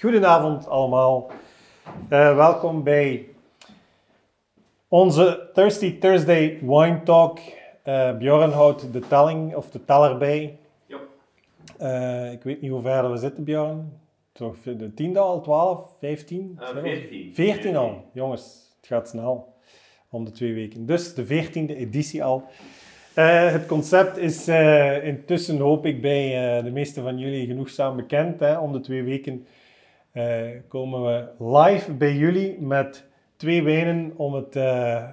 Goedenavond allemaal. Uh, welkom bij onze Thirsty Thursday Wine Talk. Uh, Bjorn houdt de telling of de teller bij. Ja. Uh, ik weet niet hoe ver we zitten, Bjorn. Toch de tiende al, 12, 15? 14. 14 al. Jongens, het gaat snel. Om de twee weken. Dus de 14e editie al. Uh, het concept is uh, intussen, hoop ik, bij uh, de meeste van jullie genoegzaam bekend. Hè. Om de twee weken komen we live bij jullie met twee wijnen om het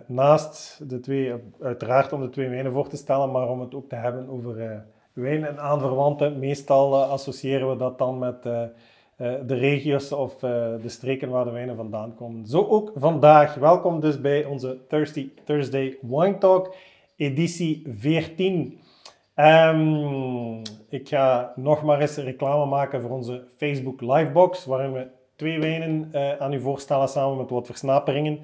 naast de twee, uiteraard om de twee wijnen voor te stellen, maar om het ook te hebben over wijn en aanverwanten. Meestal associëren we dat dan met de regio's of de streken waar de wijnen vandaan komen. Zo ook vandaag. Welkom dus bij onze Thirsty Thursday Wine Talk editie 14. Um, ik ga nog maar eens reclame maken voor onze Facebook Livebox, waarin we twee wijnen uh, aan u voorstellen samen met wat versnaperingen.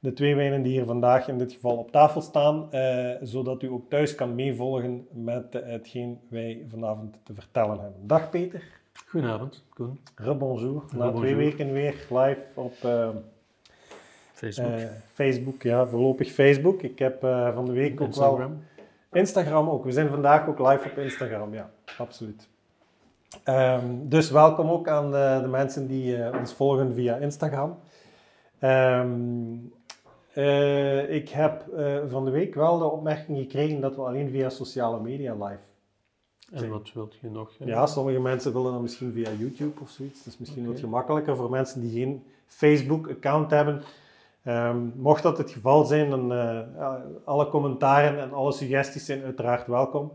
De twee wijnen die hier vandaag in dit geval op tafel staan, uh, zodat u ook thuis kan meevolgen met uh, hetgeen wij vanavond te vertellen hebben. Dag Peter. Goedenavond, Koen. Rebonjour. Na twee weken weer live op Facebook. Facebook, ja, voorlopig Facebook. Ik heb van de week ook Instagram. wel... Instagram ook. We zijn vandaag ook live op Instagram, ja, absoluut. Um, dus welkom ook aan de, de mensen die uh, ons volgen via Instagram. Um, ik heb van de week wel de opmerking gekregen dat we alleen via sociale media live en wat wilt je nog? Ja, sommige mensen willen dan misschien via YouTube of zoiets. Dat is misschien okay. wat gemakkelijker voor mensen die geen Facebook-account hebben. Um, mocht dat het geval zijn, dan alle commentaren en alle suggesties zijn uiteraard welkom.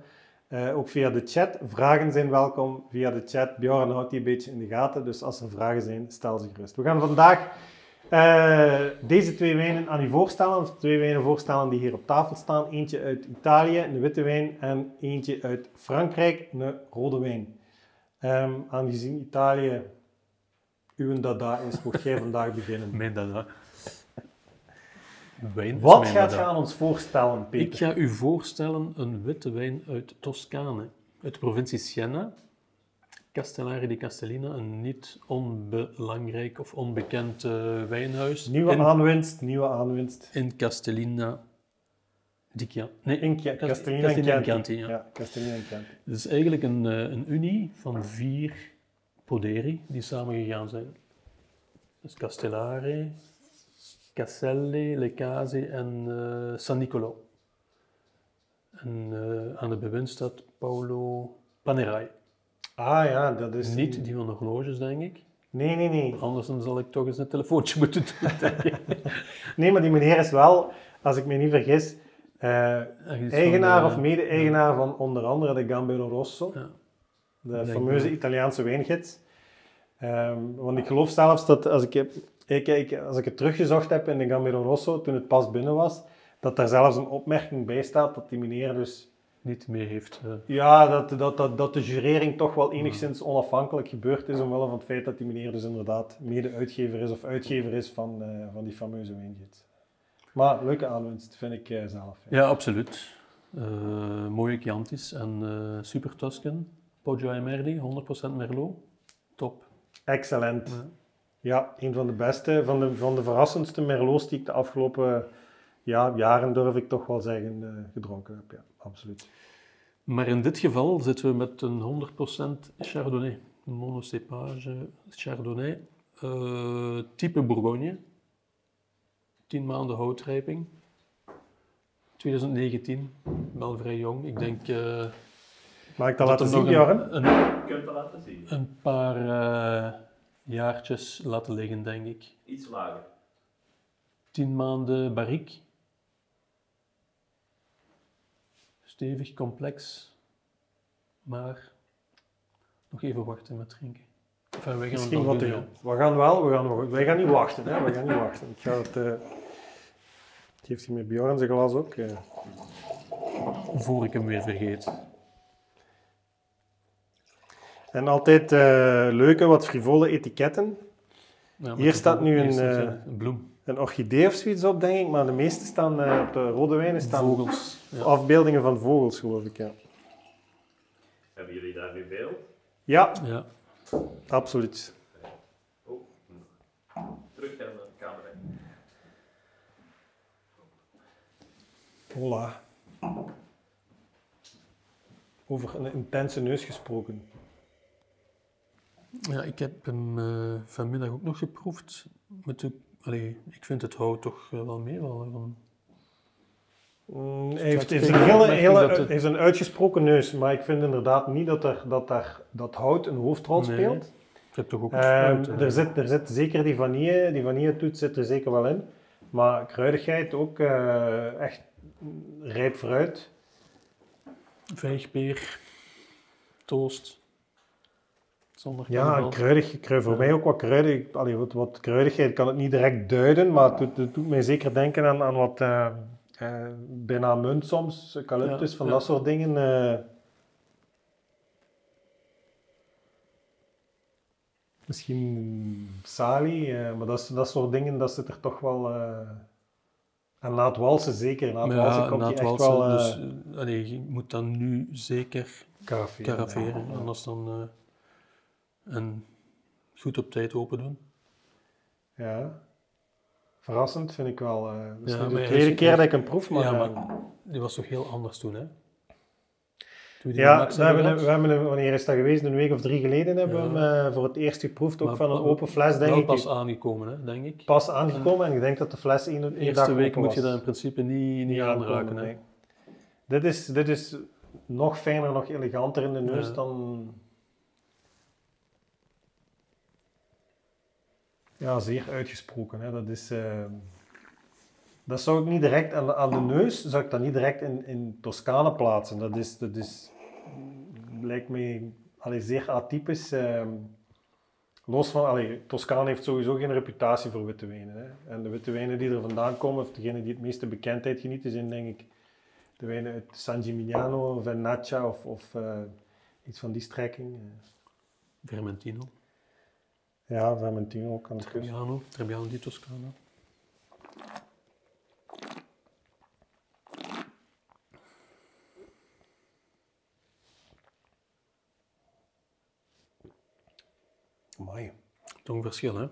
Uh, ook via de chat. Vragen zijn welkom via de chat. Bjorn houdt die een beetje in de gaten, dus als er vragen zijn, stel ze gerust. We gaan vandaag uh, deze twee wijnen aan u voorstellen. Twee wijnen voorstellen die hier op tafel staan. Eentje uit Italië, een witte wijn, en eentje uit Frankrijk, een rode wijn. Um, aangezien Italië uw dada is, mocht jij vandaag beginnen. Mijn dada. Wijn Wat gaat je aan ons voorstellen, Peter? Ik ga u voorstellen een witte wijn uit Toscane, uit de provincie Siena. Castellari di Castellina, een niet onbelangrijk of onbekend uh, wijnhuis. Nieuwe in, aanwinst, nieuwe aanwinst. In Castellina di Chianti. Nee, in Ca Castellina, Castellina in Chianti. ja. ja. Castellina in Chianti. Het is eigenlijk een, uh, een unie van vier poderi die samengegaan zijn. Dus Castellari, Caselli, Le Casi en uh, San Nicolo. En uh, aan de bewind staat Paolo Panerai. Ah ja, dat is... Niet die van de horloges, denk ik. Nee, nee, nee. Anders dan zal ik toch eens een telefoontje moeten doen, nee, maar die meneer is wel, als ik me niet vergis, uh, eigenaar de, of mede-eigenaar ja. van onder andere de Gambero Rosso. Ja. De fameuze. Italiaanse wijngids. Um, want ik geloof zelfs dat als ik, ik, ik, als ik het teruggezocht heb in de Gambero Rosso, toen het pas binnen was, dat daar zelfs een opmerking bij staat dat die meneer dus niet mee heeft. Uh. Ja, dat, dat, dat, dat de jurering toch wel enigszins onafhankelijk gebeurd is, omwille van het feit dat die meneer dus inderdaad mede-uitgever is of uitgever is van, uh, van die fameuze wijngids. Maar leuke aanwinst, vind ik uh, zelf. Ja, ja absoluut. mooie Chiantis en super Tuscan. Poggio ai Merli, 100% Merlot. Top. Excellent. Ja. ja, een van de beste, van de, van de verrassendste Merlots die ik de afgelopen ja, jaren, durf ik toch wel zeggen, gedronken heb. Ja absoluut. Maar in dit geval zitten we met een 100% Chardonnay, een monocepage Chardonnay, uh, type Bourgogne, 10 maanden houtrijping, 2019, wel vrij jong. Ik denk. Uh, Mag ik dat, laten zien, Jaren? Een, een, kunt dat laten zien. Een paar uh, jaartjes laten liggen, denk ik. Iets lager. 10 maanden barrique. stevig, complex, maar nog even wachten met drinken. Enfin, wij gaan Misschien wat doen, We gaan wel, we gaan, wij gaan niet wachten. Hè? We gaan niet wachten. Ik ga het, uh, geeft hij met Bjorn zijn glas ook. Uh. Voor ik hem weer vergeet. En altijd eh, leuke, wat frivole etiketten. Hier staat nu een, eh, een, bloem. Een orchidee of zoiets op, denk ik. Maar de meeste staan eh, op de rode wijnen staan vogels. Afbeeldingen van vogels, geloof ik. Hebben jullie daar nu beeld? Ja. ja. Absoluut. Oh. Terug naar de camera. Hola. Over een intense neus gesproken. Ja, ik heb hem eh, vanmiddag ook nog geproefd. Met de, allee, ik vind het hout toch eh, wel meevallen. Van, Mm, hij heeft, een ik hele, hele, het- heeft een uitgesproken neus, maar ik vind inderdaad niet dat, er, dat, daar, dat hout een hoofdrol Nee. speelt. je hebt toch ook Ehm, fruit, er, zit, er zit zeker die vanille, die vanilletoets zit er zeker wel in. Maar kruidigheid ook eh, echt rijp fruit. Vijgpeer, toast. Zonder Ja, kruidig, krui, voor Ja. mij ook wat kruidig. Allee, wat, wat kruidigheid kan het niet direct duiden, maar het doet, het doet mij zeker denken aan, aan wat eh, bijna munt soms, eucalyptus, Ja, van ja. dat soort dingen. eh. misschien sali, eh, maar dat, dat soort dingen, dat zit er toch wel... en het walsen zeker, Maar walsen ja, komt het echt walsen, wel dus, allee, je moet dan nu zeker. Ja. Anders dan... en goed op tijd open doen. Ja. Verrassend vind ik wel. eh Ja, de tweede is- keer dat ik hem proef, maar... ja, maar die was toch heel anders toen, hè? Toen Ja, we hebben, hem- we hebben hem, wanneer is dat geweest? Een week of drie geleden hebben we Ja. hem eh, voor het eerst geproefd, ook Maar van een open fles, denk ik. pas aangekomen, hè, denk ik. Pas aangekomen en ik denk dat de fles één, één De dag eerste week moet je dat in principe niet, niet aanraken. Hè. nee. Dit is, dit is nog fijner, nog eleganter in de neus dan... Ja, zeer uitgesproken. Hè. Dat is... eh, Dat zou ik niet direct aan de, aan de neus, zou ik dat niet direct in, in Toscane plaatsen. Dat is, dat is lijkt mij allee, zeer atypisch. ehm. los van, allee, Toscane heeft sowieso geen reputatie voor witte wijnen. Hè. En de witte wijnen die er vandaan komen, of degene die het meeste bekendheid genieten, zijn denk ik de wijnen uit San Gimignano, Vernaccia of, of eh, iets van die strekking. eh. Vermentino, Ja, Vermentino ook aan de kust. Trebbiano, Trebbiano di Toscana. Amai, Tongverschil, hè?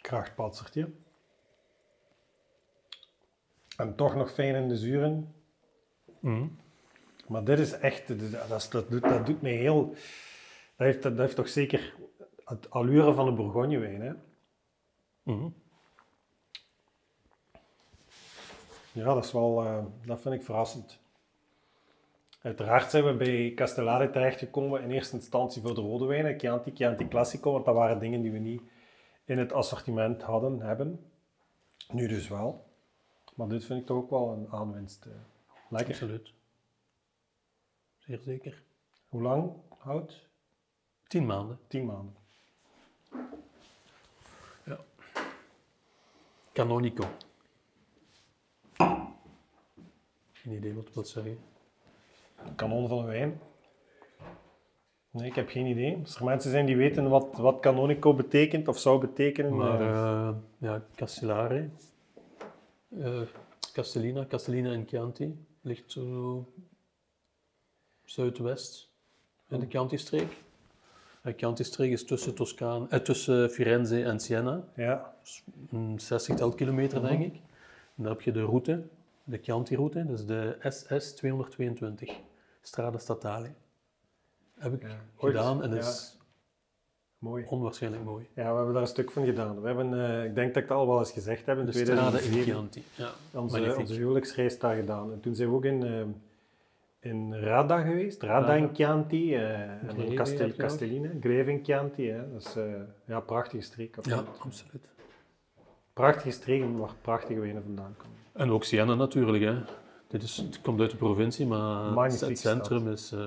krachtpatsertje. En toch nog fijn in de zuren. Mhm. Maar dit is echt, dat, is- dat, doet, dat doet mij heel... Dat heeft, dat heeft toch zeker het allure van een Bourgognewijn, hè? Mhm. Ja, dat is wel... eh, dat vind ik verrassend. Uiteraard zijn we bij Castellari terechtgekomen in eerste instantie voor de rode wijnen, Chianti, Chianti Classico, want dat waren dingen die we niet in het assortiment hadden, hebben. Nu dus wel. Maar dit vind ik toch ook wel een aanwinst. eh. Lekker. Absoluut. Zeer zeker. Hoe lang houdt? Tien maanden. Tien maanden. Canonico. Geen idee wat dat wil zeggen. Kanon van een wijn? Nee, ik heb geen idee. Als er mensen zijn die weten wat, wat canonico betekent of zou betekenen. Maar eh, eh, ja, Castellare, eh, Castellina, Castellina en Chianti ligt zo zuidwest in de Chianti-streek. De Chianti-streek is tussen, Toscaan, eh, tussen Firenze en Siena, ja, een 60 kilometer denk ik. En dan heb je de route, de Chianti-route, dat is de SS 222, Strada Statale. Heb ik Ja, gedaan en dat ja. is mooi. onwaarschijnlijk mooi. Ja, we hebben daar een stuk van gedaan. We hebben, eh, ik denk dat ik het al wel eens gezegd heb, in De Strada in 2007 Chianti. Ja, onze, onze huwelijksreis daar gedaan. En toen zijn we ook in, eh, in Rada geweest. Rada in Rada. Chianti. eh en dan Castel, heb je nog. Castelline. Greve in Chianti. Hè. Dat is eh, ja, prachtige streek. Ja, absoluut. absoluut. Prachtige streek waar prachtige wijnen vandaan komen. En ook Siena natuurlijk. Hè. Dit is, het komt uit de provincie, maar het centrum is... eh,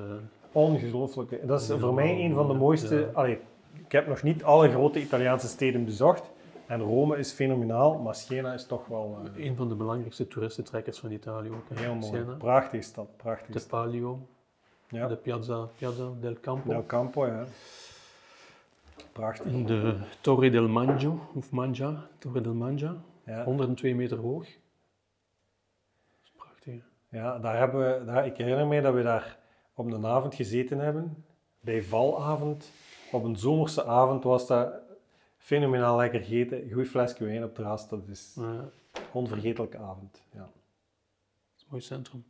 Ongelooflijk. Dat is Ja, voor mij een van de ja. mooiste. Allee, ik heb nog niet alle grote Italiaanse steden bezocht. En Rome is fenomenaal, maar Siena is toch wel eh, een van de belangrijkste toeristentrekkers van Italië ook. hè. heel mooi. Siena. Prachtige stad, prachtige De. Palio, Ja. de Piazza, Piazza del Campo. Del Campo, ja. Prachtig. De Torre del Mangio, of Mangia, Torre del Mangia, Ja, 102 meter hoog. Dat is prachtig. hè. ja daar hebben we, daar, ik herinner me dat we daar op een avond gezeten hebben. Bij valavond. Op een zomerse avond was dat fenomenaal lekker gegeten, goed flesje wijn op het terras. Dat is Ja, een onvergetelijke avond. Ja. dat is een mooi centrum.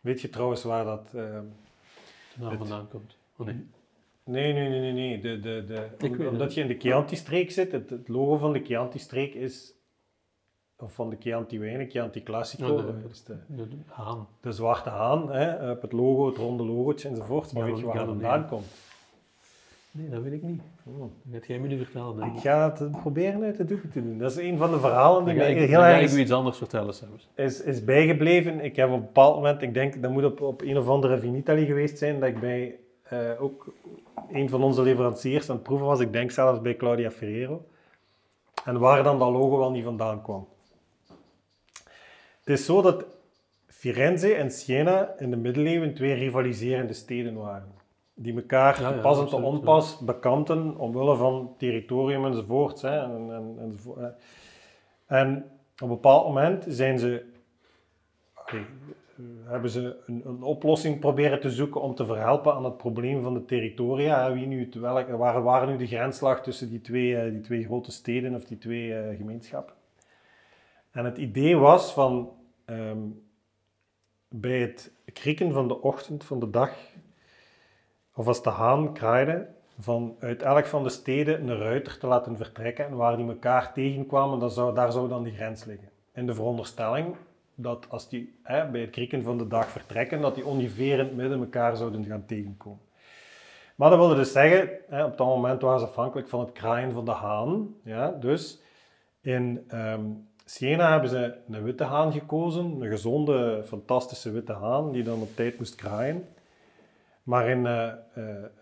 Weet je trouwens waar dat... ehm, De naam Het- vandaan komt. Oh nee. Nee, nee, nee, nee. nee. De, de, de, het. omdat je in de Chianti-streek zit, het, het logo van de Chianti-streek is... Of van de Chianti wijnen, Chianti Classico, Ja, de- eh, is de, De, de haan. de zwarte haan, hè, op het logo, het ronde logootje enzovoort. Maar weet je waar dat dat vandaan komt? Nee, dat weet ik niet. Hmm. Dat jij me nu vertellen, denk Ik ik. ga het proberen uit de doeken te doen. Dat is een van de verhalen die mij ik, heel erg ik u iets anders vertellen, zelfs. is, is bijgebleven. Ik heb op een bepaald moment, ik denk dat moet op, op een of andere Vinitali geweest zijn, dat ik bij eh, ook een van onze leveranciers aan het proeven was. Ik denk zelfs bij Claudia Ferrero. En waar dan dat logo wel niet vandaan kwam. Het is zo dat Firenze en Siena in de middeleeuwen twee rivaliserende steden waren. Die elkaar Ja, pas en te onpas bekanten omwille van territorium enzovoort. Hè, en, en, enzovoort, hè. En op een bepaald moment zijn ze, eh, hebben ze een, een oplossing proberen te zoeken om te verhelpen aan het probleem van de territoria. hè. Wie nu het, welk, waar, waar nu de grensslag tussen die twee, eh, die twee grote steden of die twee eh, gemeenschappen? En het idee was van ehm, bij het krieken van de ochtend van de dag, of als de haan kraaide, van uit elk van de steden een ruiter te laten vertrekken en waar die elkaar tegenkwamen, dan zou, daar zou dan die grens liggen. In de veronderstelling dat als die hè, bij het krieken van de dag vertrekken, dat die ongeveer in het midden elkaar zouden gaan tegenkomen. Maar dat wilde dus zeggen, hè, op dat moment waren ze afhankelijk van het kraaien van de haan. Ja, dus in ehm, Siena hebben ze een witte haan gekozen, een gezonde, fantastische witte haan, die dan op tijd moest kraaien. Maar in eh, eh,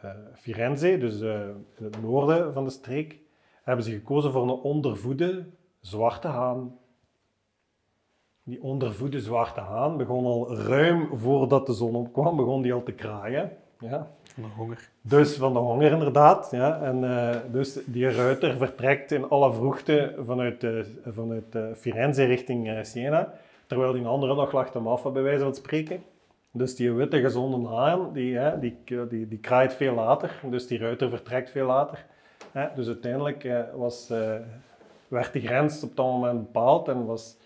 eh, Firenze, dus in het noorden van de streek, hebben ze gekozen voor een ondervoede zwarte haan. Die ondervoede zwarte haan begon al ruim voordat de zon opkwam, begon die al te kraaien. Ja. Van de honger. Dus van de honger inderdaad. Ja. En dus die ruiter vertrekt in alle vroegte vanuit, eh, vanuit Firenze richting Siena, terwijl die andere nog lag te maffen, bij wijze van spreken. Dus die witte gezonde haan, die, hè, die, die, die kraait veel later, dus die ruiter vertrekt veel later. Hè. Dus uiteindelijk eh, was, eh, werd de grens op dat moment bepaald en was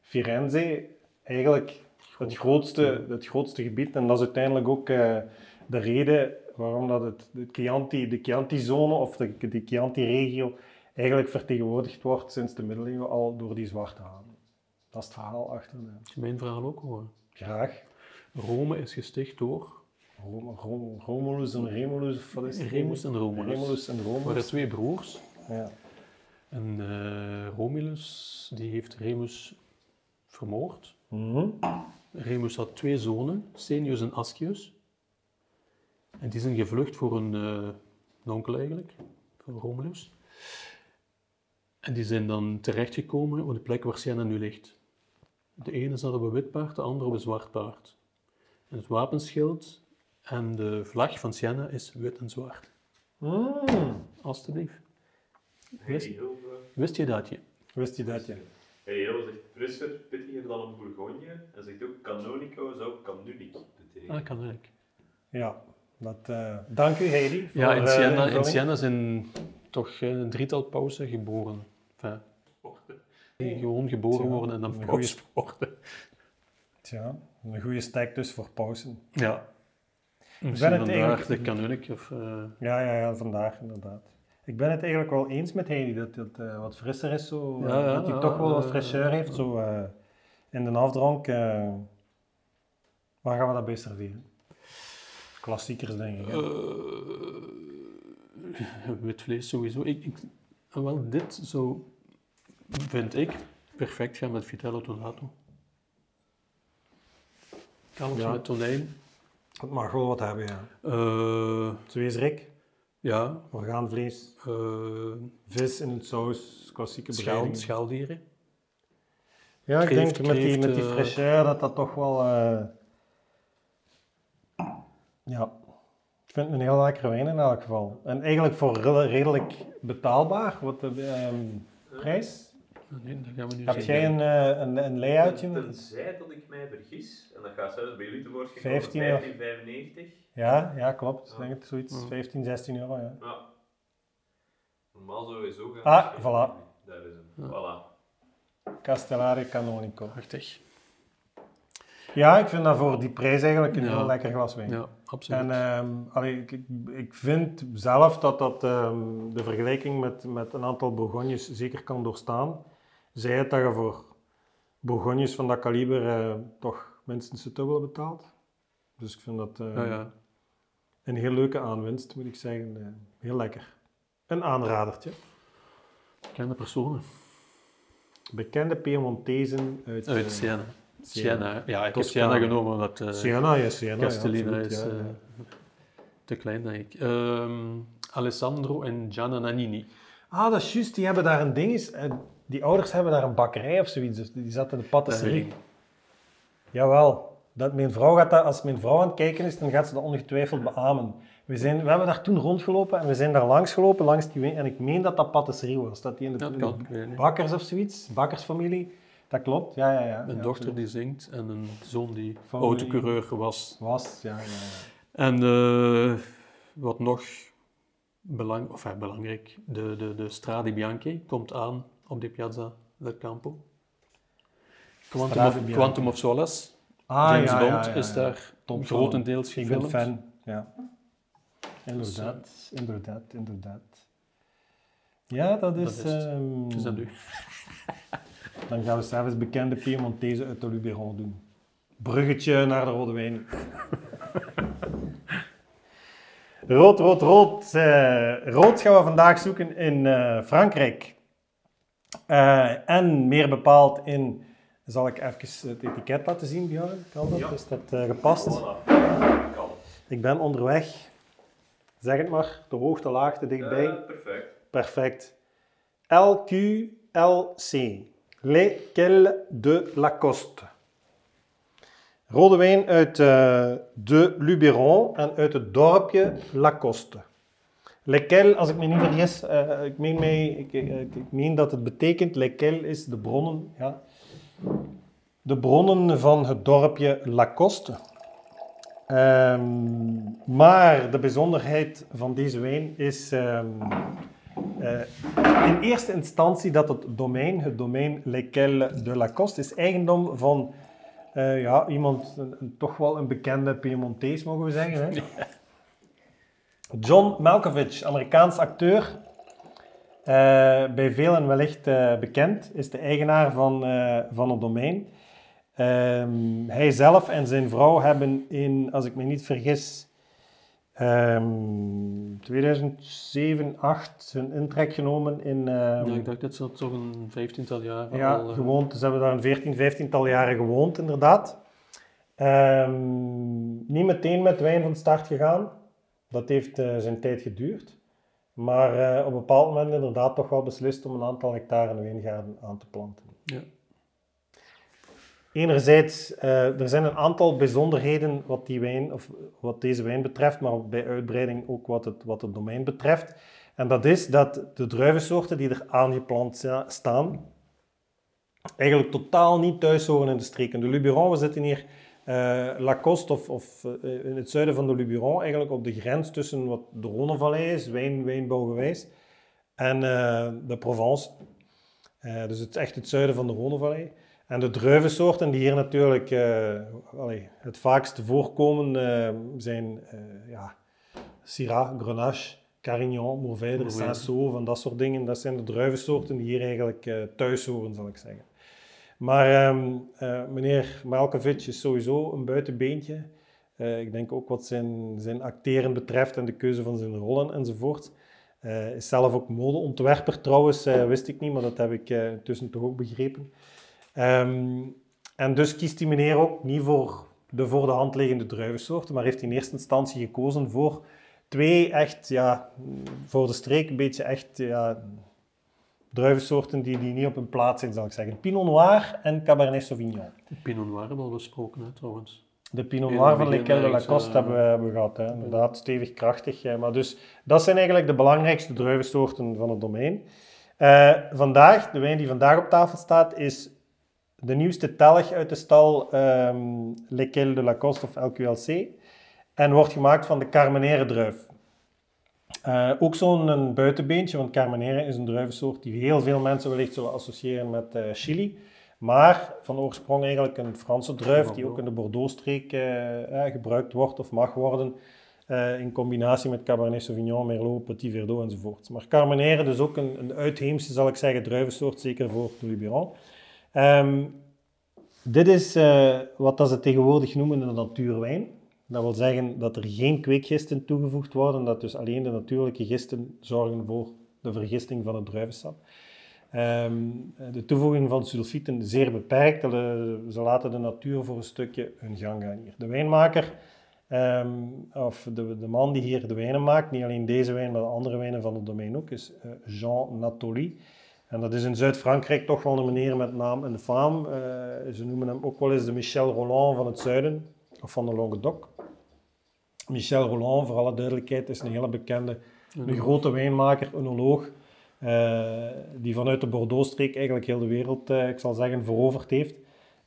Firenze eigenlijk het grootste, het grootste gebied. En dat is uiteindelijk ook eh, de reden waarom dat het, de Chianti, de Chianti-zone of de, de Chianti-regio eigenlijk vertegenwoordigd wordt sinds de middeleeuwen al door die zwarte haan. Dat is het verhaal achter. de- mijn verhaal ook horen? Graag. Rome is gesticht door Rom- Rom- Romulus en Remulus, of wat is het? Remus en Romulus. Remulus en Er waren Romulus. twee broers. Ja. En eh, Romulus die heeft Remus vermoord. Mhm. Remus had twee zonen, Senius en Ascius. En die zijn gevlucht voor een, een onkel eigenlijk, voor Romulus. En die zijn dan terechtgekomen op de plek waar Siena nu ligt. De ene zat op een wit paard, de andere op een zwart paard. En het wapenschild en de vlag van Siena is wit en zwart. Mm. Alsjeblieft. Wist, Hey, heel, eh, wist je dat je? Wist je dat, hey, heel zegt frisser, pittiger dan een Bourgogne. En zegt ook canonico zou canonic betekenen. Ah, kan ik. Ja. Dat, eh, dank u, Heidi. voor, Ja, in eh, Siena, in invulling. Siena zijn toch een drietal pausen geboren. Enfin, die gewoon geboren worden en dan worden. Tja, een goede stack dus voor pauzen. Ja. ben Misschien het vandaag eigenlijk- de of... eh, Ja, ja, ja, vandaag inderdaad. Ik ben het eigenlijk wel eens met Heidi dat het eh, wat frisser is, zo, eh, Ja, ja, dat hij ja, toch wel wat fraîcheur heeft zo, eh, in de afdronk. eh. waar gaan we dat bij serveren? Klassiekers, denk ik. wit vlees sowieso. Ik, ik, wel, dit zou, vind ik, perfect gaan met vitello tonato. Ja. met tonijn. Het mag wel wat hebben, ja. Eh, Zweesrik, ja, orgaanvlees, eh vis in een saus, klassieke bereiding. schaaldieren. Ja, ik Kreeft, denk met die, met die eh, fraîcheur dat dat toch wel... eh, ja, ik vind het een heel lekkere wijn in elk geval. En eigenlijk voor redelijk betaalbaar, wat de ehm, prijs. Nee, dat gaan we nu Heb zeggen. jij een, eh, een, een layoutje? met- Tenzij dat ik mij vergis, en dat gaat zelfs bij jullie tevoorschijn 15 komen, euro. 15,95. Ja, ja, klopt. Ik Ja. denk het zoiets. Ja. 15, 16 euro, ja. Ja. Normaal sowieso gaan. Ah, voilà. Daar is hem. Voilà. Castellare Canonico. Prachtig. Ja, ik vind dat voor die prijs eigenlijk een Ja. heel lekker glas wijn. Ja, absoluut. En ehm, allee, ik, ik, ik vind zelf dat dat ehm, de vergelijking met, met een aantal Bourgognes zeker kan doorstaan. Zij het dat je voor Bourgognes van dat kaliber eh, toch minstens het dubbele betaalt. Dus ik vind dat eh, ja, ja. een heel leuke aanwinst, moet ik zeggen. Eh, heel lekker. Een aanradertje. Bekende personen. Bekende Piemontezen uit, Uit eh, Siena. Siena. Siena. Ja, ik heb. Siena genomen omdat Siena, ja, Siena. ja, Castellina absoluut, is ja, eh, ja. te klein, denk ik. Ehm, Alessandro en Gianna Nannini. Ah, dat is juist. Die hebben daar een ding. is, Die ouders hebben daar een bakkerij of zoiets. Dus die zaten in de patisserie. Jawel. Dat mijn vrouw gaat dat, als mijn vrouw aan het kijken is, dan gaat ze dat ongetwijfeld beamen. We, zijn, we hebben daar toen rondgelopen en we zijn daar langs gelopen, langs die. En ik meen dat dat patisserie was. Dat die in de, dat in kan, de bakkers of zoiets, bakkersfamilie. Dat klopt, ja, ja, ja. Een ja, dochter die zingt en een zoon die autocoureur was. Was, ja, ja, ja. En eh, wat nog belang, of, ja, belangrijk, de, de, de Strade Bianchi komt aan op de Piazza del Campo. Quantum of. Quantum of Solace. Ah, James ja, Bond ja, is daar Top grotendeels Ik ben gefilmd. fan, ja. Inderdaad, inderdaad, inderdaad. Ja, dat is... Dat is ehm, Dus dat nu. Dan gaan we s'avonds bekende Piemontese uit de Luberon doen. Bruggetje naar de rode wijn. rood, rood, rood. Rood gaan we vandaag zoeken in eh, Frankrijk. Eh, en meer bepaald in... Zal ik even het etiket laten zien, Björn? Kan dat? Ja. Is dat eh, gepast? Voilà. Kan. Ik ben onderweg. Zeg het maar. De hoogte, laagte, dichtbij. Eh, perfect. Perfect. LQLC. Lesquels de Lacoste. Rode wijn uit de Luberon en uit het dorpje Lacoste. Lesquels, als ik me niet vergis, eh, ik, meen ik, ik, dat het betekent, Lesquels is de bronnen, ja. De bronnen van het dorpje Lacoste. Ehm, maar de bijzonderheid van deze wijn is ehm, eh, in eerste instantie dat het domein, het domein Lesquels de Lacoste, is eigendom van eh, ja, iemand, een- toch wel een bekende Piemontees, mogen we zeggen. Hè? John Malkovich, Amerikaans acteur. eh, bij velen wellicht eh, bekend, is de eigenaar van, eh, van het domein. Ehm, hij zelf en zijn vrouw hebben in, als ik me niet vergis, ehm 2007, 2008 hun intrek genomen in... ehm, Ja, ik dacht dat ze dat toch een vijftiental jaar ja, al... gewoond. Ze hebben daar een 14, 15-tal jaren gewoond, inderdaad. Ehm, niet meteen met wijn van start gegaan. Dat heeft eh, zijn tijd geduurd. Maar eh, op een bepaald moment inderdaad toch wel beslist om een aantal hectare wijngaarden aan te planten. Ja. Enerzijds, eh, er zijn een aantal bijzonderheden wat, die wijn, of wat deze wijn betreft, maar bij uitbreiding ook wat het, wat het domein betreft. En dat is dat de druivensoorten die er aangeplant sta- staan, eigenlijk totaal niet thuis horen in de streek. In de Luberon, we zitten hier eh Lacoste of, of eh, in het zuiden van de Luberon, eigenlijk op de grens tussen wat de Rhônevallei is, wijn, wijnbouwgewijs, en eh, de Provence. Dus het is echt het zuiden van de Rhônevallei. En de druivensoorten die hier natuurlijk allee, het vaakst voorkomen zijn ja, Syrah, Grenache, Carignan, Mourvèdre. Cinsault, van dat soort dingen. Dat zijn de druivensoorten die hier eigenlijk thuis horen, zal ik zeggen. Maar ehm, eh, meneer Malkovich is sowieso een buitenbeentje. Eh, ik denk ook wat zijn, zijn acteren betreft en de keuze van zijn rollen enzovoort. Eh is zelf ook modeontwerper trouwens, wist ik niet, maar dat heb ik intussen toch ook begrepen. Ehm, en dus kiest die meneer ook niet voor de voor de hand liggende druivensoorten, maar heeft in eerste instantie gekozen voor twee echt, ja, voor de streek een beetje echt, ja, druivensoorten die, die niet op hun plaats zijn, zal ik zeggen. Pinot Noir en Cabernet Sauvignon. Pinot Noir hebben we al besproken, hè, trouwens. De Pinot In Noir van Lesquels de Lacoste eh, hebben, we, hebben we gehad. Hè. Inderdaad, stevig, krachtig. eh, Maar dus, dat zijn eigenlijk de belangrijkste druivensoorten van het domein. Eh, vandaag, de wijn die vandaag op tafel staat, is de nieuwste telg uit de stal ehm Lesquels de Lacoste of LQLC. En wordt gemaakt van de Carmenère druif. Eh, ook zo'n een buitenbeentje, want Carmenere is een druivensoort die heel veel mensen wellicht zullen associëren met eh, Chili. Maar van oorsprong eigenlijk een Franse druif die ook in de Bordeaux-streek eh, gebruikt wordt of mag worden. in combinatie met Cabernet Sauvignon, Merlot, Petit Verdot enzovoort. Maar Carmenere dus ook een, een uitheemse, zal ik zeggen, druivensoort, zeker voor de Luberon. Ehm, dit is wat dat ze tegenwoordig noemen een natuurwijn. Dat wil zeggen dat er geen kweekgisten toegevoegd worden, dat dus alleen de natuurlijke gisten zorgen voor de vergisting van het druivensap. Ehm, de toevoeging van sulfieten zeer beperkt. Ze ze laten de natuur voor een stukje hun gang gaan hier. De wijnmaker, ehm, of de, de man die hier de wijnen maakt, niet alleen deze wijn, maar de andere wijnen van het domein ook, is eh, Jean Natoli. En dat is in Zuid-Frankrijk toch wel een meneer met naam en faam. Eh, ze noemen hem ook wel eens de Michel Roland van het zuiden, of van de Languedoc. Michel Roland, voor alle duidelijkheid, is een hele bekende, een grote wijnmaker, oenoloog, eh, die vanuit de Bordeaux-streek eigenlijk heel de wereld, eh, ik zal zeggen, veroverd heeft.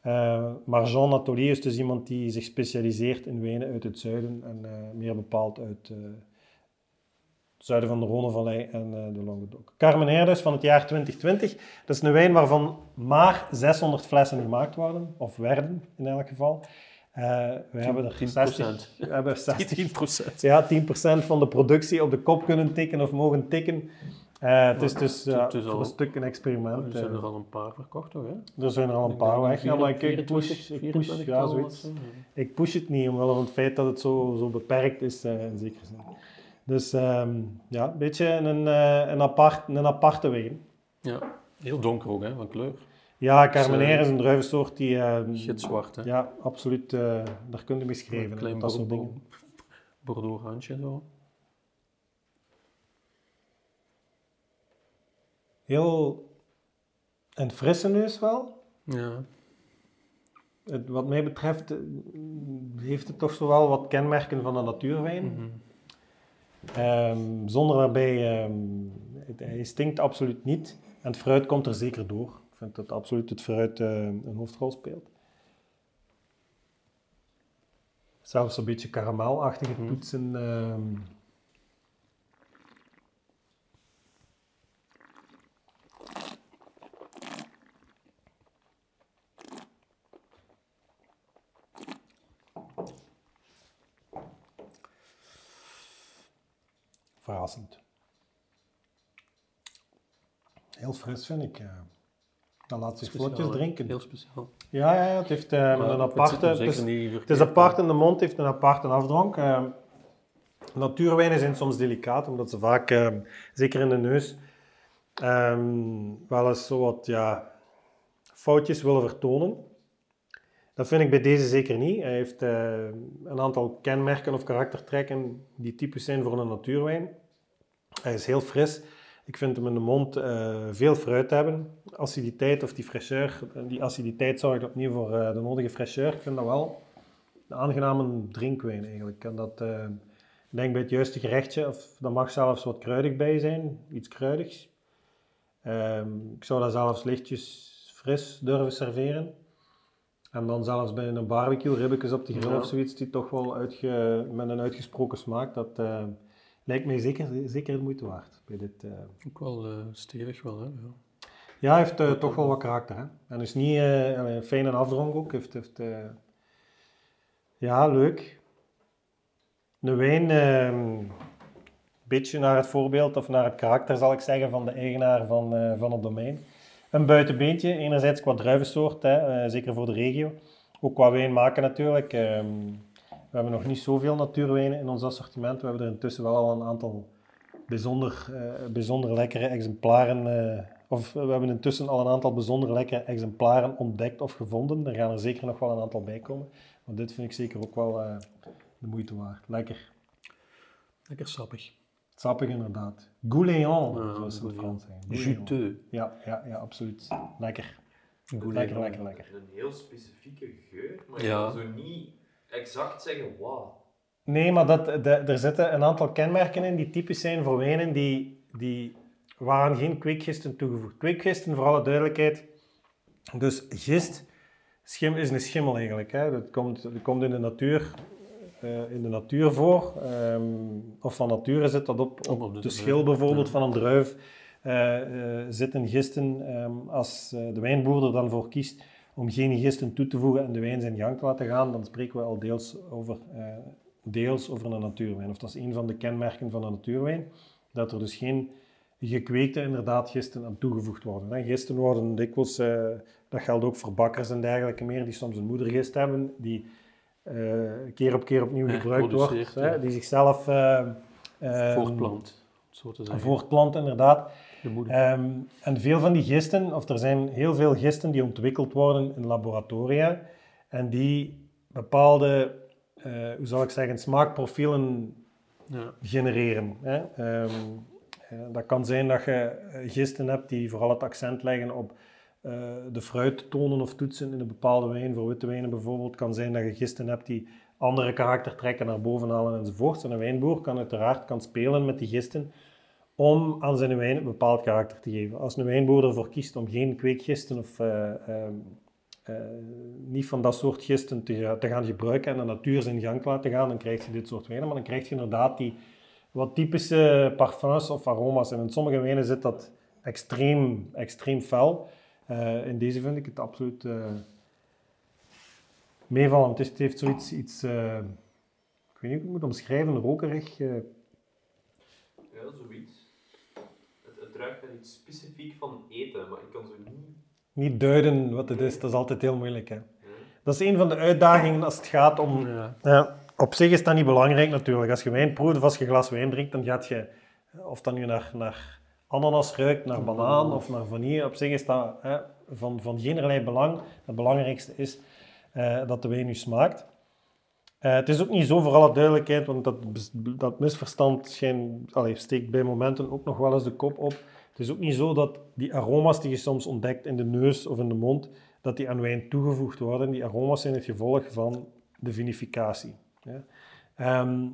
Eh, maar Jean Natolier is dus iemand die zich specialiseert in wijnen uit het zuiden en meer bepaald uit het zuiden van de Rhônevallei en de Languedoc. Carmenère dus van het jaar 2020. Dat is een wijn waarvan maar 600 flessen gemaakt worden, of werden in elk geval. Eh, we hebben er 10%. 60, we hebben 60 10%. ja, 10% van de productie op de kop kunnen tikken of mogen tikken. Eh, het is dus ja, het is voor al- een stuk een experiment. Er zijn eh. er al een paar verkocht, toch? Hè? er zijn er al een paar weg. Ja, maar ik, ik, 24, push, ik, push, 24 ja, zoiets. of zo, ja. ik push het niet, omwille van het feit dat het zo, zo beperkt is, eh, in zekere zin. Dus ehm, ja, een beetje een, een, apart, een aparte wijn. Ja, heel donker ook, hè, van kleur. Ja, Carmenère eh, is een druivensoort die... ehm, Gitzwart, hè. Ja, absoluut. eh, daar kun je mee schrijven. Een klein dat soort Bordeaux, dingen. Bordeaux randje zo. Heel een frisse neus wel. Ja, Het, wat mij betreft eh, heeft het toch zo wel wat kenmerken van een natuurwijn. mhm. Ehm, zonder daarbij, ehm, het- hij stinkt absoluut niet. En het fruit komt er zeker door. Ik vind dat absoluut het fruit eh, een hoofdrol speelt. Zelfs een beetje karamelachtige Mhm. toetsen. ehm. Verrassend. Heel fris vind ik. eh. Dat laat Speciaal, vlotjes drinken. Heel speciaal. Ja, ja, ja, het heeft eh, een aparte... Het is, het apart in de mond, heeft een aparte afdronk. Eh, natuurwijnen zijn soms delicaat, omdat ze vaak, eh, zeker in de neus, ehm, wel eens zo wat ja, foutjes willen vertonen. Dat vind ik bij deze zeker niet. Hij heeft eh, een aantal kenmerken of karaktertrekken die typisch zijn voor een natuurwijn. Hij is heel fris. Ik vind hem in de mond eh, veel fruit hebben. Aciditeit of die fraîcheur, die aciditeit zorgt opnieuw voor eh, de nodige fraîcheur. Ik vind dat wel een aangename drinkwijn eigenlijk. En dat, eh, ik denk bij het juiste gerechtje, of dat mag zelfs wat kruidig bij zijn, iets kruidigs. Ehm, ik zou dat zelfs lichtjes fris durven serveren. En dan zelfs bij een barbecue, ribbetjes op de grill Ja. of zoiets, die toch wel uitge, met een uitgesproken smaak, dat lijkt mij zeker, zeker de moeite waard. Bij dit, eh. Ook wel eh, stevig wel, hè. Ja. Ja, hij heeft eh, toch wel wat karakter. Hè? En is niet fijn en afdronk ook. Heeft, heeft, Ja, leuk. Een wijn, een beetje naar het voorbeeld of naar het karakter zal ik zeggen van de eigenaar van, van het domein. Een buitenbeentje, enerzijds qua druivensoort, hè, zeker voor de regio. Ook qua wijn maken natuurlijk. Ehm, we hebben nog niet zoveel natuurwijnen in ons assortiment. We hebben er intussen wel al een aantal bijzonder, eh, bijzonder lekkere exemplaren. eh, of we hebben intussen al een aantal bijzonder lekkere exemplaren ontdekt of gevonden. Er gaan er zeker nog wel een aantal bij komen. Maar dit vind ik zeker ook wel eh, de moeite waard. Lekker. Lekker sappig. Sappig inderdaad. Gouléant, Ja, zoals ze in. Frans zeggen. Juteux. Ja, ja, ja, absoluut. Lekker. Goulet. Lekker, lekker, lekker. Een heel specifieke geur, maar Ja. zo niet exact zeggen wat. Nee, maar dat, de, er zitten een aantal kenmerken in die typisch zijn voor wijnen die, die, waaraan geen kweekgisten toegevoegd. Kweekgisten, voor alle duidelijkheid. Dus gist schim, is een schimmel eigenlijk. Hè. Dat, komt, dat komt in de natuur. eh, in de natuur voor. Ehm, of van nature zit dat op, op, Op de de schil bijvoorbeeld ja. van een druif. eh, eh, zitten gisten. Ehm, als eh, de wijnboer er dan voor kiest om geen gisten toe te voegen en de wijn zijn gang te laten gaan, dan spreken we al deels over, eh, deels over een natuurwijn. Of dat is een van de kenmerken van een natuurwijn. Dat er dus geen gekweekte inderdaad gisten aan toegevoegd worden. Hè. Gisten worden dikwijls, eh, dat geldt ook voor bakkers en dergelijke meer, die soms een moedergist hebben, die eh, keer op keer opnieuw gebruikt wordt, hè, die zichzelf Voortplant, zo te zeggen. voortplant inderdaad. Ehm, en veel van die gisten, of er zijn heel veel gisten die ontwikkeld worden in laboratoria en die bepaalde, eh, hoe zal ik zeggen, smaakprofielen ja. genereren. Hè. Ehm, eh, dat kan zijn dat je eh, gisten hebt die vooral het accent leggen op eh, de fruittonen of toetsen in een bepaalde wijn, voor witte wijnen bijvoorbeeld. Het kan zijn dat je gisten hebt die andere karaktertrekken naar boven halen enzovoort. En een wijnboer kan uiteraard kan spelen met die gisten om aan zijn wijn een bepaald karakter te geven. Als een wijnboer ervoor kiest om geen kweekgisten of eh, ehm, eh, niet van dat soort gisten te, te gaan gebruiken en de natuur zijn gang te laten gaan, dan krijg je dit soort wijnen. Maar dan krijg je inderdaad die wat typische parfums of aroma's. En in sommige wijnen zit dat extreem, extreem fel. Eh, in deze vind ik het absoluut eh meevallen. Het, heeft zoiets, iets, ik weet niet hoe ik het moet omschrijven, rokerig. Ja, zoiets. Ruikt naar iets specifiek van eten, maar ik kan zo niet... niet duiden wat het is. Dat is altijd heel moeilijk. Hè. Ja. Dat is een van de uitdagingen als het gaat om Ja. Ja, op zich is dat niet belangrijk natuurlijk. Als je wijn proeft of als je een glas wijn drinkt, dan gaat je, of dat nu naar, naar ananas ruikt, naar banaan of naar vanille, op zich is dat hè, van, van geen belang. Het belangrijkste is eh, dat de wijn nu smaakt. Eh, het is ook niet zo, voor alle duidelijkheid, want dat, dat misverstand steekt bij momenten ook nog wel eens de kop op. Het is ook niet zo dat die aroma's die je soms ontdekt in de neus of in de mond, dat die aan wijn toegevoegd worden. Die aroma's zijn het gevolg van de vinificatie. Ja. Ehm,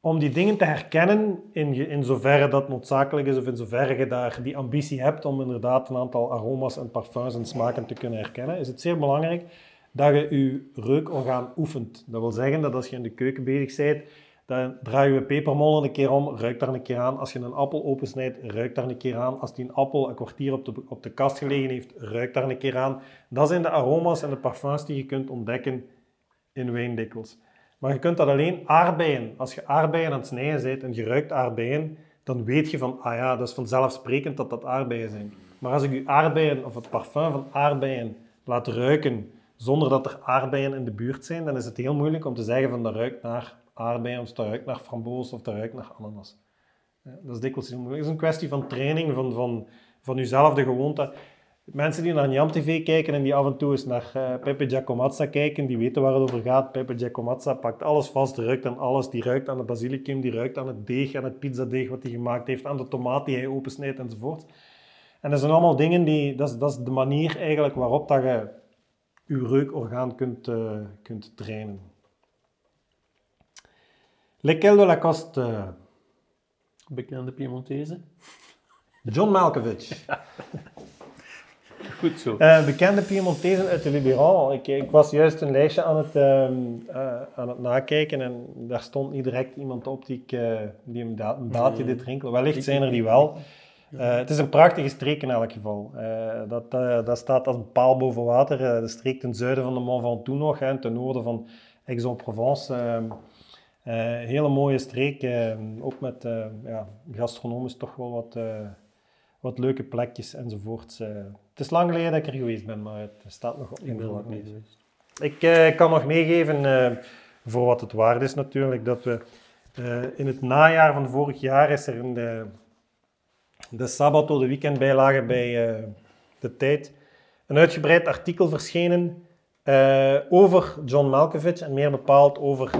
om die dingen te herkennen, in, in zoverre dat noodzakelijk is, of in zoverre je daar die ambitie hebt om inderdaad een aantal aroma's en parfums en smaken te kunnen herkennen, is het zeer belangrijk dat je je reukorgaan oefent. Dat wil zeggen dat als je in de keuken bezig bent, dan draai je pepermolen een keer om, ruik daar een keer aan. Als je een appel opensnijdt, ruik daar een keer aan. Als die een appel een kwartier op de, op de kast gelegen heeft, ruik daar een keer aan. Dat zijn de aroma's en de parfums die je kunt ontdekken in wijn dikwijls. Maar je kunt dat alleen aardbeien. Als je aardbeien aan het snijden bent en je ruikt aardbeien, dan weet je van, ah ja, dat is vanzelfsprekend dat dat aardbeien zijn. Maar als ik je aardbeien of het parfum van aardbeien laat ruiken zonder dat er aardbeien in de buurt zijn, dan is het heel moeilijk om te zeggen van dat ruikt naar aardbeien of dat ruikt naar framboos of dat ruikt naar ananas. Ja, dat is dikwijls heel moeilijk. Het is een kwestie van training, van, van, van jezelf de gewoonte. Mensen die naar Njam TV kijken en die af en toe eens naar eh, Pepe Giacomazza kijken, die weten waar het over gaat. Pepe Giacomazza pakt alles vast, ruikt aan alles. Die ruikt aan de basilicum, die ruikt aan het deeg, aan het pizzadeeg wat hij gemaakt heeft, aan de tomaat die hij opensnijdt enzovoort. En dat zijn allemaal dingen die, dat is, dat is de manier eigenlijk waarop dat je je reukorgaan kunt, eh, kunt trainen. Lequel de Lacoste, Bekende Piemontese. John Malkovich. Goed zo. Eh, bekende Piemontezen uit de Luberon. Ik, ik was juist een lijstje aan het, ehm, eh, aan het nakijken en daar stond niet direct iemand op die, ik, die een, da een daadje dit rinkelen. Wellicht zijn er die wel. Eh, het is een prachtige streek in elk geval. Eh, dat, eh, dat staat als een paal boven water. De streek ten zuiden van de Mont Ventoux nog, hè, ten noorden van Aix-en-Provence. Ehm, eh, hele mooie streek, ehm, ook met eh, ja, gastronomisch toch wel wat, wat leuke plekjes enzovoort. Eh, het is lang geleden dat ik er geweest ben, maar het staat nog op mijn. Ik kan nog meegeven, voor wat het waard is natuurlijk, dat we in het najaar van vorig jaar is er in de, de Sabato, de weekendbijlage bij eh, De Tijd, een uitgebreid artikel verschenen eh, over John Malkovich en meer bepaald over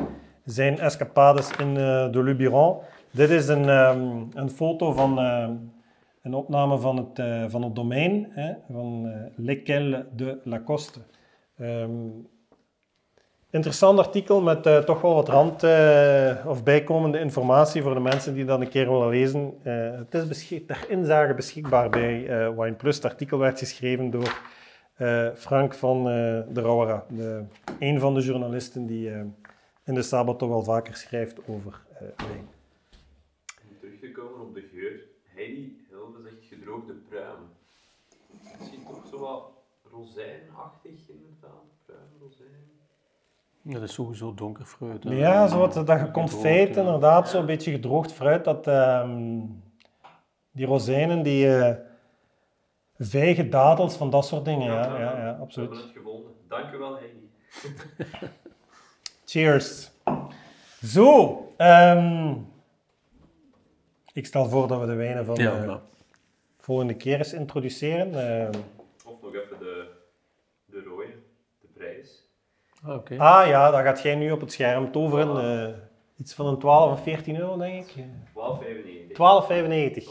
zijn escapades in eh, de Luberon. Dit is een, ehm, een foto van een opname van het, van het domein, hè, van Lequel de Lacoste. Ehm, interessant artikel met eh, toch wel wat rand- eh, of bijkomende informatie voor de mensen die dat een keer willen lezen. Eh, het is beschik- ter inzage beschikbaar bij eh Wine Plus. Het artikel werd geschreven door Frank van eh, de Rauwera, een van de journalisten die in de Sabbat toch wel vaker schrijft over wijn. Om terug te komen op de geur. Heidi Hilve zegt gedroogde pruim. Misschien toch zo wat rozijnachtig inderdaad. Pruim, rozijn. Ja, dat is sowieso donker fruit. hè. Ja, zo wat, dat Gedroogd, ja. inderdaad, zo'n beetje gedroogd fruit. Dat, ehm, die rozijnen, die eh vijgen, dadels, van dat soort dingen. Ja, ja, ja, We hebben absoluut. het gevonden. Dank u wel, Heidi. Cheers. Zo, ehm, ik stel voor dat we de wijnen van Ja, de nou. volgende keer eens introduceren. Ehm, Of nog even de, de rode, de prijs. Ah, oké. ah ja, dat gaat jij nu op het scherm toveren. eh, iets van een 12 of 14 euro, denk ik. 12,95. 12,95. 12,95.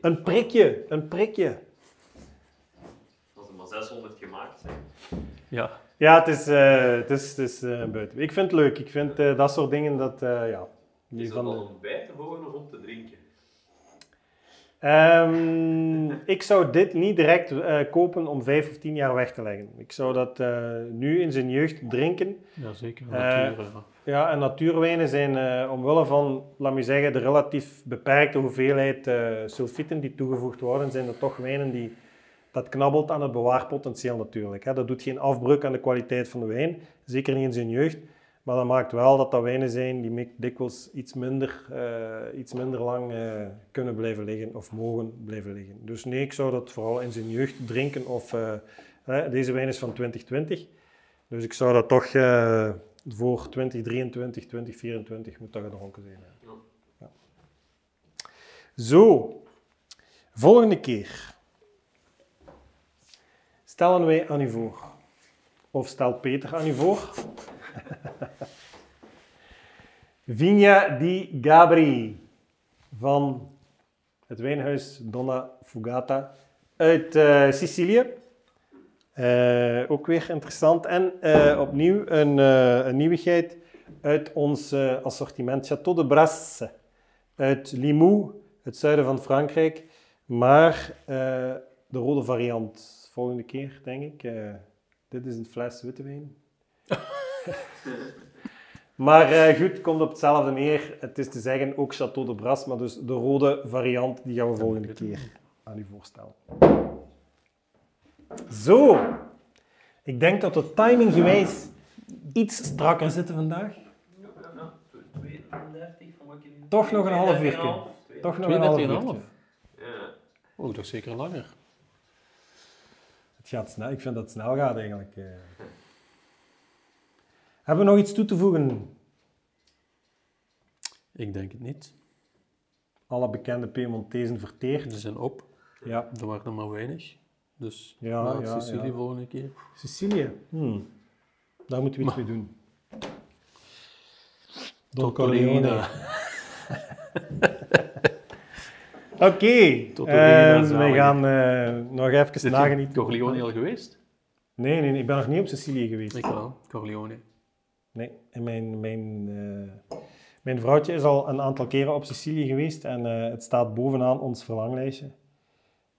Een prikje, een prikje. Als er maar 600 gemaakt zijn. Ja, Ja, het is, eh, het is, het is eh, buiten. Ik vind het leuk. Ik vind eh, dat soort dingen dat, eh, ja. Die Is dat van, al om bij te horen of om te drinken? Ehm, ik zou dit niet direct eh, kopen om vijf of tien jaar weg te leggen. Ik zou dat eh, nu in zijn jeugd drinken. ja zeker. Eh, Natuur, ja. Ja, en natuurwijnen zijn omwille van, laat me zeggen, de relatief beperkte hoeveelheid sulfieten die toegevoegd worden, zijn er toch wijnen die... Dat knabbelt aan het bewaarpotentieel natuurlijk. Hè. Dat doet geen afbreuk aan de kwaliteit van de wijn, zeker niet in zijn jeugd. Maar dat maakt wel dat dat wijnen zijn die dikwijls iets minder, eh, iets minder lang eh, kunnen blijven liggen of mogen blijven liggen. Dus nee, ik zou dat vooral in zijn jeugd drinken. Of, eh, hè, deze wijn is van 2020, dus ik zou dat toch voor 2023, 2024 moet dat gedronken zijn. Ja. Ja. Zo, volgende keer stellen wij aan u voor, of stelt Peter aan u voor, Vigna di Gabri van het wijnhuis Donna Fugata uit eh, Sicilië. Eh, ook weer interessant. En eh, opnieuw een, een nieuwigheid uit ons assortiment Château de Brasse uit Limoux, het zuiden van Frankrijk. Maar de rode variant volgende keer, denk ik. Dit is een fles witte wijn. maar eh, goed, komt op hetzelfde neer. Het is te zeggen ook Château de Brasse, maar dus de rode variant, die gaan we volgende keer aan u voorstellen. Zo, ik denk dat de timing gewijs iets strakker zitten vandaag. Ja, ja, ja. 32 van wat ik in- Toch nog een half uurtje. 32,5. Toch nog een half 32,5. uurtje. Ja. Oh, toch zeker langer. Het gaat snel. Ik vind dat het snel gaat eigenlijk. Hebben we nog iets toe te voegen? Ik denk het niet. Alle bekende Piemontezen verteerd. Ze zijn op. Ja. Er waren er maar weinig. Dus Ja, nou, ja, Sicilië ja. volgende keer. Sicilië. Hmm. Daar moeten we iets mee doen. Don. Corleone. Oké, Tortellini, ehm, we zalig. gaan eh, nog even nagenieten. Corleone al geweest? Nee, nee, nee, ik ben nog niet op Sicilië geweest. Ik wel. Corleone. Nee, en mijn, mijn, eh, mijn vrouwtje is al een aantal keren op Sicilië geweest en eh, het staat bovenaan ons verlanglijstje.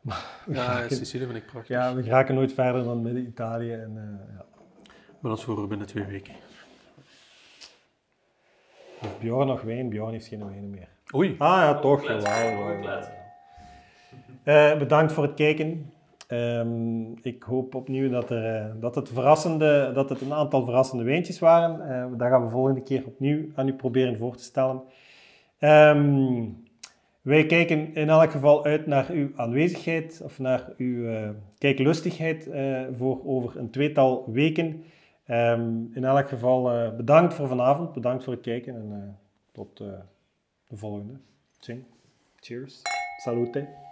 Ja, Sicilië vind ik prachtig. Ja, we geraken nooit verder dan Midden-Italië. En, eh, ja. Maar dat is voor binnen twee weken. Heeft Bjorn nog wijn? Bjorn heeft geen wijn meer. Oei. Ah ja, toch. Jawel. Eh, bedankt voor het kijken. Ehm, ik hoop opnieuw dat, er, eh, dat, het verrassende, dat het een aantal verrassende wijntjes waren. Eh dat gaan we volgende keer opnieuw aan u proberen voor te stellen. Ehm, wij kijken in elk geval uit naar uw aanwezigheid of naar uw eh, kijklustigheid voor over een tweetal weken. Ehm, in elk geval bedankt voor vanavond, bedankt voor het kijken en tot de volgende. Zing. Cheers. Salute.